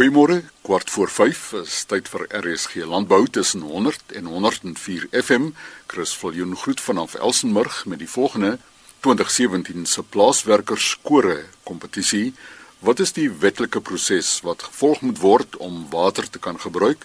Goeiemôre, kwart voor 5 is tyd vir RSG Landbou tussen 100 en 104 FM. Chris Viljoen groet vanaf Elsenburg met die volgende 2017 se plaaswerkerskore kompetisie. Wat is die wetlike proses wat gevolg moet word om water te kan gebruik?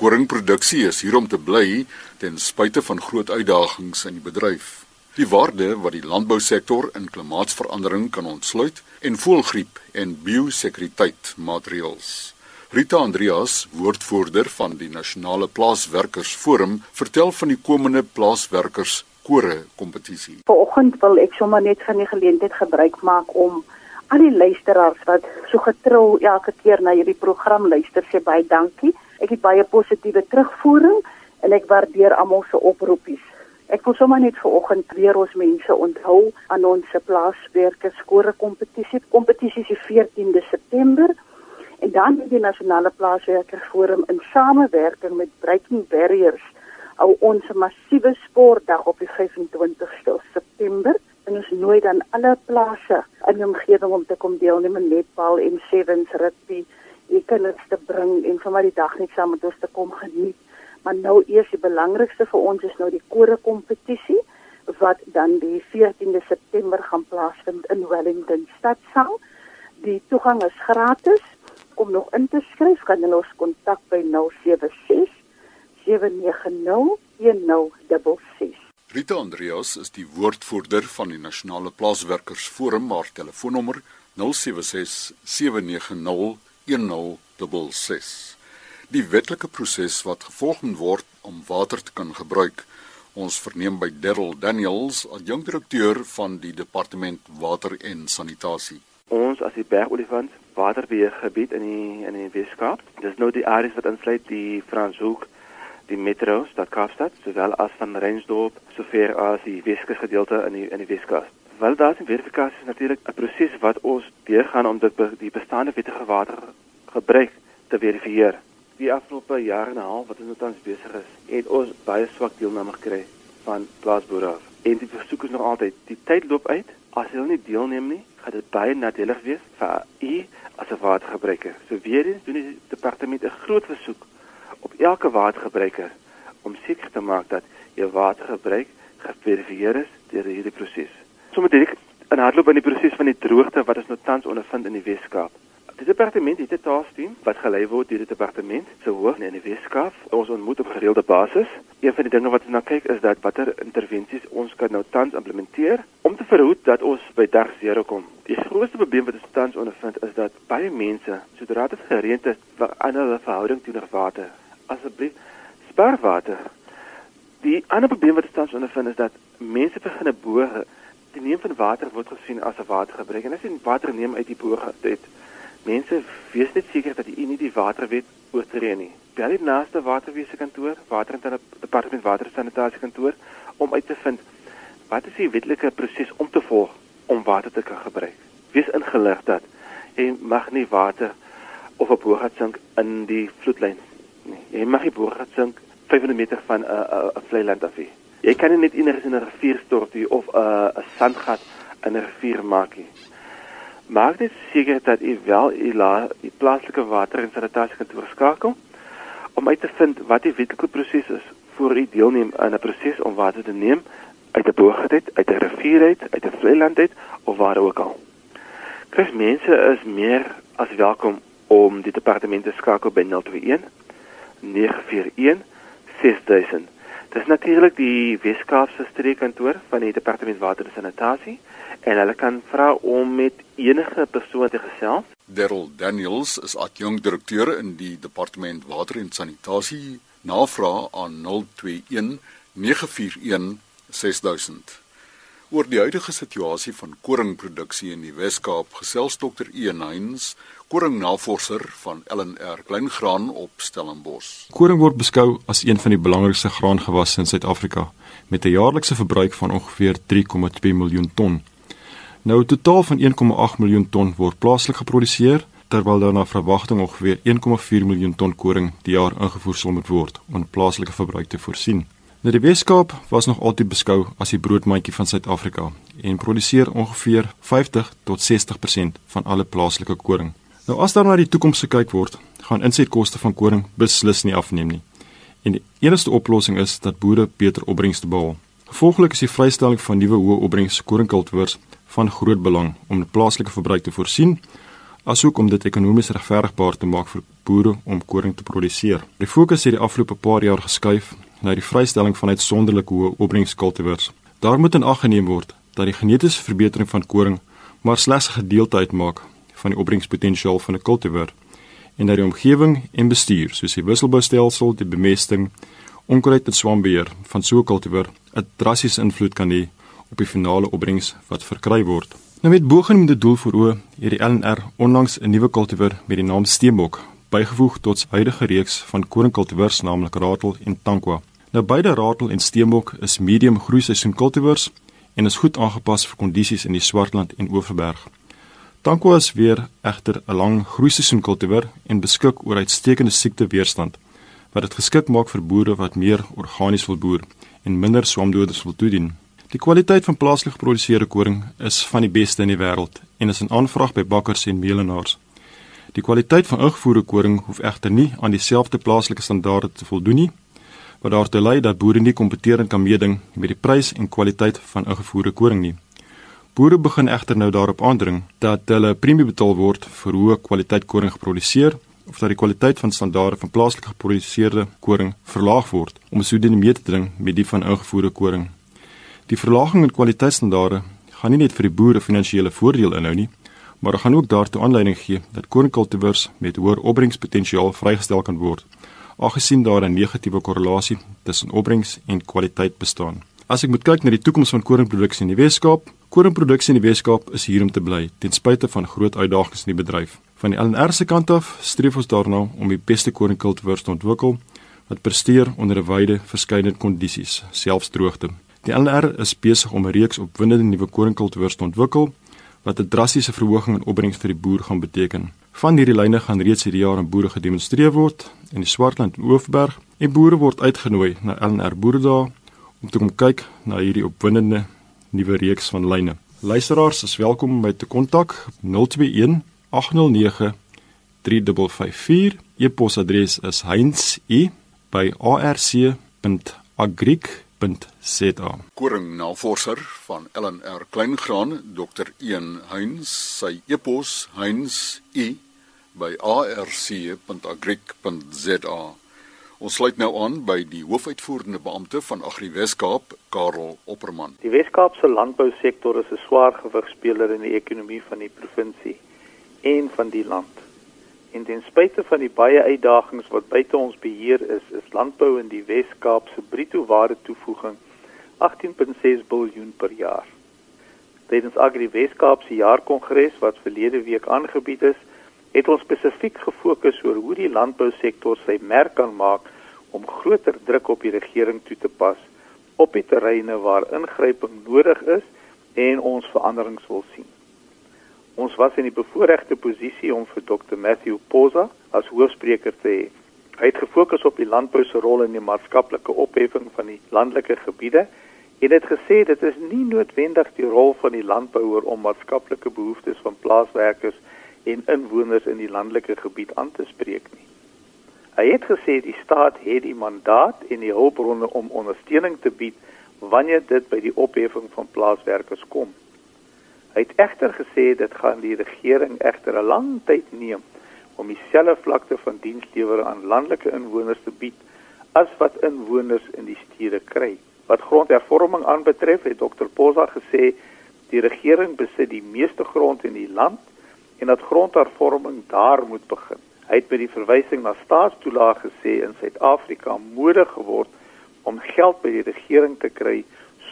Koringproduksie is hier om te bly ten spyte van groot uitdagings in die bedryf. Die waarde wat die landbousektor in klimaatsverandering kan ontsluit en voëlgriep en biosekuriteit maatreëls. Rita Andreas, woordvoerder van die Nasionale Plaaswerkersforum, vertel van die komende plaaswerkers kore kompetisie. Vanoggend wil ek sommer net van die geleentheid gebruik maak om al die luisteraars wat so getrou elke keer na hierdie program luister, sê baie dankie. Ek het baie positiewe terugvoering en ek waardeer almal se oproepies. Ek wil sommer net vanoggend weer ons mense onthou aan ons plaaswerkers skore kompetisie. Kompetisie is die 14de September en dan het die Nasionale Plaaswerkersforum in samewerking met Breaking Barriers hou ons 'n massiewe sportdag op die 25ste September en ons nooi dan alle plase in die omgewing om te kom deelneem aan netbal en sevens rugby. Jy kan dit bring en vir my die dag net saam met ons te kom geniet. Maar nou eers die belangrikste vir ons is nou die kore kompetisie wat dan die 14de September gaan plaasvind in Wellington stadsaal. Die toegang is gratis. Om nog in te skryf, kan jy ons kontak by 076 790 1066. Rita Andreas is die woordvoerder van die Nasionale Plaaswerkersforum, haar telefoonnommer 076 790 1066 die wetlike proses wat gevolg moet word om water te kan gebruik. Ons verneem by Darryl Daniels, adjunkdirekteur van die Departement Water en Sanitasie. Ons as die Bergolifant waterbeheergebied in die in die Weskaap, dis nou die areas wat insluit die Franshoek, die Metro, stad Kaapstad, sowel as van Rensdorp, sover as die Weskus gedeelte in die in die Weskaap. Wel daar is verifikasie natuurlik 'n proses wat ons deurgaan om dit die bestaande wettige water gebruik te verifieer die afgelope jaar en 'n half wat ons nou tans besig is, het ons baie swak deelname gekry van plaasboere af. En die versoek is nog altyd, die tyd loop uit. As hulle nie deelneem nie, gaan dit baie nadelig wees vir u as 'n watergebruiker. So weer eens doen die departement 'n groot versoek op elke watergebruiker om seker te maak dat jou watergebruik geverifieer is deur hierdie proses. Sommige direk in hardloop in die proses van die droogte wat ons nou tans ondervind in die Weskaap. Die departement het 'n taaksteam wat gelei word deur die departement se hoof in die Weskaap. Ons ontmoet op gereelde basis. Een van die dinge wat ons na kyk is dat watter intervensies ons kan nou tans implementeer om te verhoed dat ons by dag 0 kom. Die grootste probleem wat ons tans ondervind is dat baie mense, sodra dit gereed is, verander hulle verhouding teenoor water. Asseblief, spaar water. Die ander probleem wat ons tans ondervind is dat mense begin boor. Die neem van water word gesien as 'n watergebruik en as jy water neem uit die boor, dit Mense wees net seker dat u nie die waterwet oortree nie. Bel die naaste waterwese kantoor, water en departement watersanitasie kantoor om uit te vind wat is die wetlike proses om te volg om water te kan gebruik. Wees ingelig dat jy mag nie water of 'n boorgat sink in die vloedlyn nie. Jy mag nie boorgat sink 500 meter van 'n uh, 'n uh, vlei land af nie. Jy kan nie net enigiets in 'n rivier stort nie of 'n uh, 'n sandgat in 'n rivier maak nie maak dit seker dat u wel u la u plaaslike water en sanitasie kantoor skakel om uit te vind wat die wetlike proses is voor u deelneem aan 'n proses om water te neem uit 'n boog uit, uit 'n rivier uit, uit 'n vlei land uit of waar ook al. Kers mense is meer as welkom om die departement te skakel by 021 941 6000. Dit is natuurlik die Weskaapse streekkantoor van die departement water en sanitasie en hulle kan vra om met enige persoon te gesels. Darryl Daniels is adjunkt direkteur in die departement water en sanitasie. Navraag aan 021 941 6000. Oor die huidige situasie van koringproduksie in die Wes-Kaap gesels Dr. Ian Hines, koringnavorser van LNR Kleingraan op Stellenbosch. Koring word beskou as een van die belangrikste graangewasse in Suid-Afrika met 'n jaarlikse verbruik van ongeveer 3,2 miljoen ton. Nou 'n totaal van 1,8 miljoen ton word plaaslik geproduseer terwyl daar na verwagting ongeveer 1,4 miljoen ton koring die jaar ingevoer sal moet word om plaaslike verbruik te voorsien. Nou die Weskaap was nog altyd beskou as die broodmandjie van Suid-Afrika en produseer ongeveer 50 tot 60% van alle plaaslike koring. Nou as daar na die toekoms gekyk word, gaan insetkoste van koring beslis nie afneem nie. En die enigste oplossing is dat boere beter opbrengste behaal. Gevolglik is die vrystelling van nuwe hoë opbrengs koringkultivars van groot belang om die plaaslike verbruik te voorsien asook om dit ekonomies regverdigbaar te maak vir boere om koring te produseer. Die fokus het die afgelope paar jaar geskuif na die vrystelling van uitsonderlik hoë opbrengskultivars. Daar moet in ag geneem word dat die genetiese verbetering van koring maar slegs 'n gedeelte uitmaak van die opbrengspotensiaal van 'n kultivar en dat die omgewing en bestuur, soos die wisselboustelsel, die bemesting, onkruid en swambeheer van so 'n kultivar 'n drastiese invloed kan hê op die finale opbrengs wat verkry word. Nou met bogenoemde doel voor oë, het die LNR onlangs 'n nuwe kultivar met die naam Steenbok bygevoeg tot sy huidige reeks van koringkultivars naamlik Ratel en Tankwa. Nou beide Ratel en Steenbok is medium groeiseisoen kultivars en is goed aangepas vir kondisies in die Swartland en Oeverberg. Tankwa is weer egter 'n lang groeiseisoen kultivar en beskik oor uitstekende siekteweerstand wat dit geskik maak vir boere wat meer organies wil boer en minder swamdoders wil toedien. Die kwaliteit van plaaslik geproduseerde koring is van die beste in die wêreld en is in aanvraag by bakkers en meelenaars. Die kwaliteit van ingevoerde koring hoef egter nie aan dieselfde plaaslike standaarde te voldoen nie, wat daartoe lei dat boere nie kompeterend kan meeding met die prys en kwaliteit van ingevoerde koring nie. Boere begin egter nou daarop aandring dat hulle premie betaal word vir hoë kwaliteit koring geproduseer of dat die kwaliteit van standaarde van plaaslik geproduseerde koring verlaag word om sodoende mee te dring met die van ingevoerde koring. Die verlaging in kwaliteitsstandaarde gaan nie net vir die boere finansiële voordeel inhou nie, maar gaan ook daartoe aanleiding gee dat koringkultivars met hoër opbrengspotensiaal vrygestel kan word, aangesien daar 'n negatiewe korrelasie tussen opbrengs en kwaliteit bestaan. As ek moet kyk na die toekoms van koringproduksie in die Weskaap, koringproduksie in die Weskaap is hier om te bly ten spyte van groot uitdagings in die bedryf. Van die LNR se kant af streef ons daarna om die beste koringkultivars te ontwikkel wat presteer onder 'n wyde verskeidenheid kondisies, selfs droogte. Die LNR is besig om 'n reeks opwindende nuwe koringkultivars te ontwikkel wat 'n drastiese verhoging in opbrengs vir die boer gaan beteken. Van hierdie lyne gaan reeds hierdie jaar aan boere gedemonstreer word in die Swartland en Oeverberg en boere word uitgenooi na LNR boeredae om te kom kyk na hierdie opwindende nuwe reeks van lyne. Luisteraars is welkom om my te kontak 021 809 3554. E-posadres is heinz@arc.agric www.rsg.za. Koringnavorser van LNR Kleingraan, Dr. Ian Heinz, sy e-pos heinz@arc.agric.za. Ons sluit nou aan by die hoofuitvoerende beampte van Agri Weskaap, Karel Opperman. Die Weskaapse landbousektor is 'n swaar gewigspeler in die ekonomie van die provinsie en van die land. En ten spyte van die baie uitdagings wat buite ons beheer is, is landbou in die Wes-Kaap se bruto waarde toevoeging 18.6 miljard per jaar. Tydens Agri Wes-Kaap se jaarkongres wat verlede week aangebied is, het ons spesifiek gefokus oor hoe die landbousektor sy merk kan maak om groter druk op die regering toe te pas op die terreine waar ingryping nodig is en ons veranderings wil sien. Ons was in die bevoordeelde posisie om vir Dr Matthew Poza as hoofspreker te hê. Hy het gefokus op die landbou se rol in die maatskaplike opheffing van die landelike gebiede en het gesê dit is nie noodwendig die rol van die landbouer om maatskaplike behoeftes van plaaswerkers en inwoners in die landelike gebied aan te spreek nie. Hy het gesê die staat het die mandaat en die hulpbronne om ondersteuning te bied wanneer dit by die opheffing van plaaswerkers kom. Hy het egter gesê dit gaan die regering egter 'n lang tyd neem om dieselfde vlakte van dienslewering aan landelike inwoners te bied as wat inwoners in die stede kry. Wat grondhervorming aanbetref, het Dr. Posa gesê die regering besit die meeste grond in die land en dat grondhervorming daar moet begin. Hy het by die verwysing na staatstoelaag gesê in Suid-Afrika moedig geword om geld by die regering te kry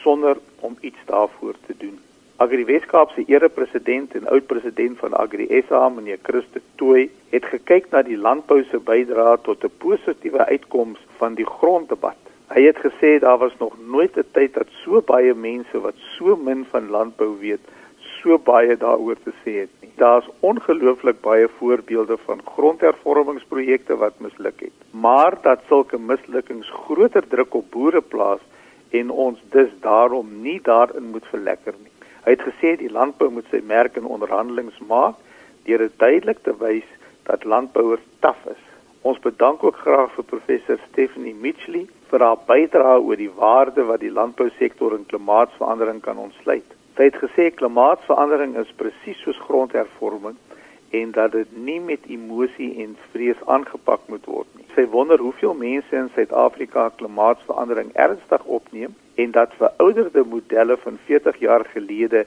sonder om iets daarvoor te doen. Agri Weskaap se erepresident en oud-president van Agri SA, meneer Christe Tooi, het gekyk na die landbou se bydrae tot 'n positiewe uitkoms van die gronddebat. Hy het gesê daar was nog nooit 'n tyd dat so baie mense wat so min van landbou weet, so baie daaroor te sê het nie. Daar's ongelooflik baie voorbeelde van grondhervormingsprojekte wat misluk het, maar dat sulke mislukkings groter druk op boere plaas en ons dus daarom nie daarin moet verlekker nie. Hy het gesê die landbou moet sy merk in onderhandelings maak deur dit duidelik te wys dat landbouers taaf is. Ons bedank ook graag vir professor Stephanie Mitchley vir haar bydrae oor die waarde wat die landbousektor in klimaatsverandering kan ontsluit. Sy het gesê klimaatsverandering is presies soos grondhervorming en dat dit nie met emosie en vrees aangepak moet word nie. Sy wonder hoeveel mense in Suid-Afrika klimaatsverandering ernstig opneem en dat verouderde modelle van 40 jaar gelede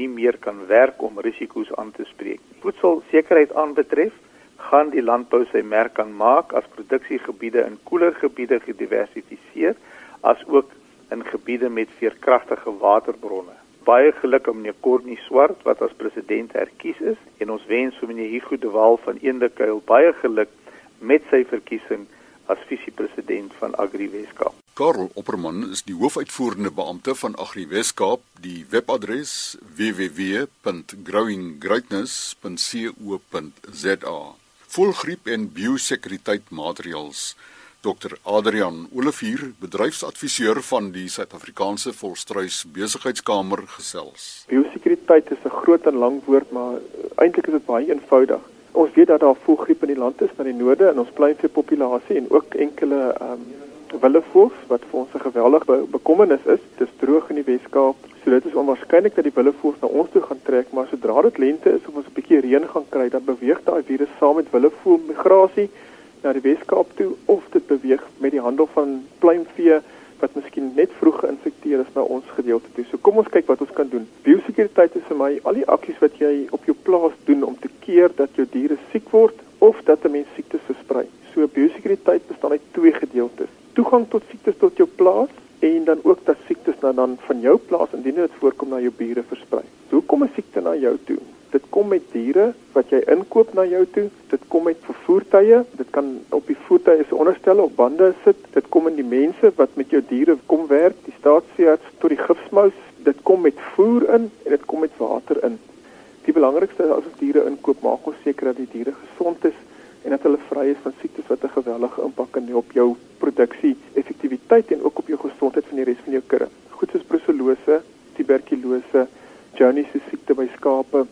nie meer kan werk om risiko's aan te spreek nie. Voedselsekerheid aanbetref, gaan die landbou sy merk kan maak as produksiegebiede in koeler gebiede gediversifiseer as ook in gebiede met veerkragtige waterbronne. Baie geluk aan meneer Cornie Swart wat as president herkies is en ons wens vir meneer Hugo de Waal van Eendekuil baie geluk met sy verkiesing as visiepresident van Agri Weskaap. Karel Opperman is die hoofuitvoerende beampte van Agri Weskaap. Die webadres www.growinggreatness.co.za. Volgriep en biosekuriteit maatreëls. Dr Adrian Olivier, bedryfsadviseur van die Suid-Afrikaanse Volstruis Besigheidskamer gesels. Biosekuriteit is 'n groot en lang woord, maar eintlik is dit baie eenvoudig. Ons weet dat daar voëlgriep in die land is na die noorde in ons pleinveepopulasie en ook enkele ehm um, willevoëls wat vir ons 'n geweldige bekommernis is. Dit is droog in die Weskaap, so dit is onwaarskynlik dat die willevoëls na ons toe gaan trek, maar sodra dit lente is of ons 'n bietjie reën gaan kry, dan beweeg daai virus saam met willevoël migrasie na die Weskaap toe of dit beweeg met die handel van pluimvee wat miskien net vroeg geïnfekteer is na ons gedeelte toe. So kom ons kyk wat ons kan doen. Biosekuriteit is vir my al die aksies wat jy op jou plaas doen om te keer dat jou diere siek word of dat 'n mens siektes versprei. So biosekuriteit bestaan uit twee gedeeltes toegang tot siektes tot jou plaas en dan ook dat siektes nou dan van jou plaas indien dit voorkom na jou bure versprei. Hoe kom 'n siekte na jou toe? Dit kom met diere wat jy inkoop na jou toe. Dit kom met vervoertuie. Dit kan op die voertuie se onderstelle of bande sit. Dit kom in die mense wat met jou diere kom werk, die staatsveearts tot die gifsmous. Dit kom met voer in en dit kom met water in. Die belangrikste as ons diere inkoop, maak ons seker dat die diere gesond is en dat hulle vry is van siektes wat 'n geweldige impak kan hê op jou produksie effektiwiteit en ook op jou gesondheid van die res van jou kudde. Goed soos brucellose, tuberkulose, Johnny's siekte by skape,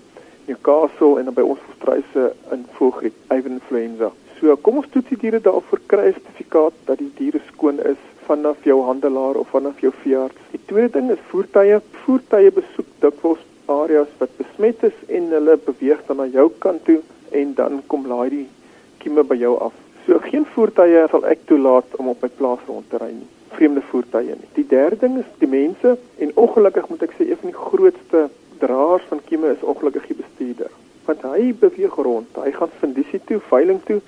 Newcastle en dan by ons volstruise in voëlgriep, avian influenza. So kom ons toets die diere daarvoor kry 'n sertifikaat dat die diere skoon is vanaf jou handelaar of vanaf jou veearts. Die tweede ding is voertuie. Voertuie besoek dikwels areas wat besmet is en hulle beweeg dan na jou kant toe en dan kom laai die kieme by jou af. So geen voertuie sal ek toelaat om op my plaas rond te ry nie. Vreemde voertuie nie. Die derde ding is die mense en ongelukkig moet ek sê een van die grootste draers van kieme is ongelukkig die bestuurder. Want hy beweeg rond. Hy gaan fundisie toe, veiling toe.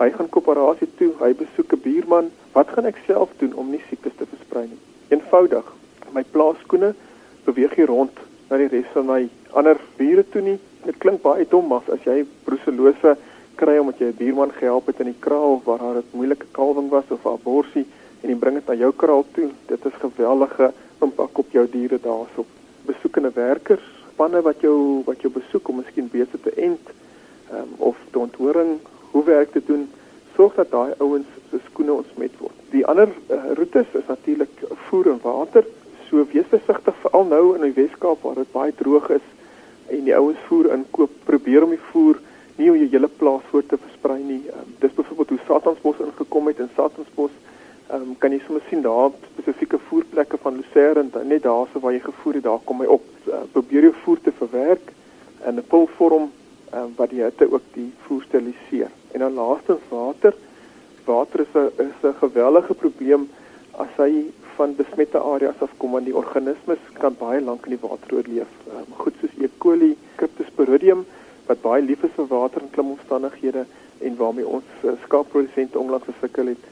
Hy gaan koöperasie toe, hy besoek 'n buurman. Wat gaan ek self doen om nie siektes te versprei nie? Eenvoudig. My plaaskoene beweeg hier rond na die res van my ander bure toe nie. Dit klink baie dom, maar as jy brucellose kry omdat jy 'n buurman gehelp het in die kraal waar daar 'n moeilike kalwing was of 'n aborsie en jy bring dit na jou kraal toe. Dit is geweldige impak op jou diere daarso. Besoekende werkers, spanne wat jou wat jou besoek om miskien beter te ent um, of te onthoring hoe werk te doen, sorg dat daai ouens se skoene ontsmet word. Die ander uh, roetes is natuurlik voer en water. So wees versigtig veral nou in die Weskaap waar dit baie droog is en die ouens voer inkoop, probeer om die voer nie om jou hele plaas voor te versprei nie. Um, dis byvoorbeeld hoe Satansbos ingekom het in Satansbos. Ehm um, kan jy sommer sien daar spesifieke voerplekke van Lucerne net daarso waar jy gevoer het, daar kom hy op. Uh, probeer jou voer te verwerk in 'n pulvorm um, wat die hitte ook die voer steriliseer. En dan laastens water. Water is 'n is 'n gewellige probleem as hy van besmette areas afkom want die organismes kan baie lank in die water oorleef. Um, goed soos E. coli, Cryptosporidium wat baie lief is vir water en klimomstandighede en waarmee ons uh, skaapprodusente onlangs gesukkel het.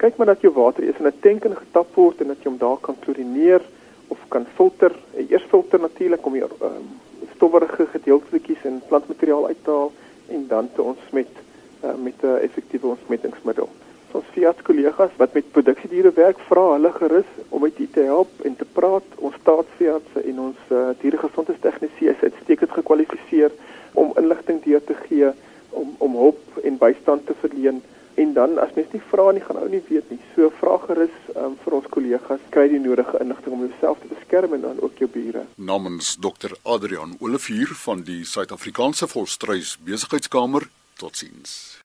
Kyk maar dat jou water eers in 'n tank in getap word en dat jy hom daar kan klorineer of kan filter. Eers filter natuurlik om die um, stowwerige gedeeltetjies en plantmateriaal uit te haal en dan te ontsmet uh, met 'n uh, effektiewe ontsmettingsmiddel. Ons veearts kollegas wat met produksiediere werk, vra hulle gerus om met u te help en te praat. Ons staatsveeartse en ons uh, dieregesondheidstegniese is uitstekend gekwalifiseer om inligting deur te gee om om hulp en bystand te verleen En dan as mens nie vra nie, gaan ou nie weet nie. So vra gerus um, vir ons kollegas, kry die nodige inligting om jouself te beskerm en dan ook jou bure. Namens Dr Adrian Olivier van die Suid-Afrikaanse Volstruis Besigheidskamer. Totsiens.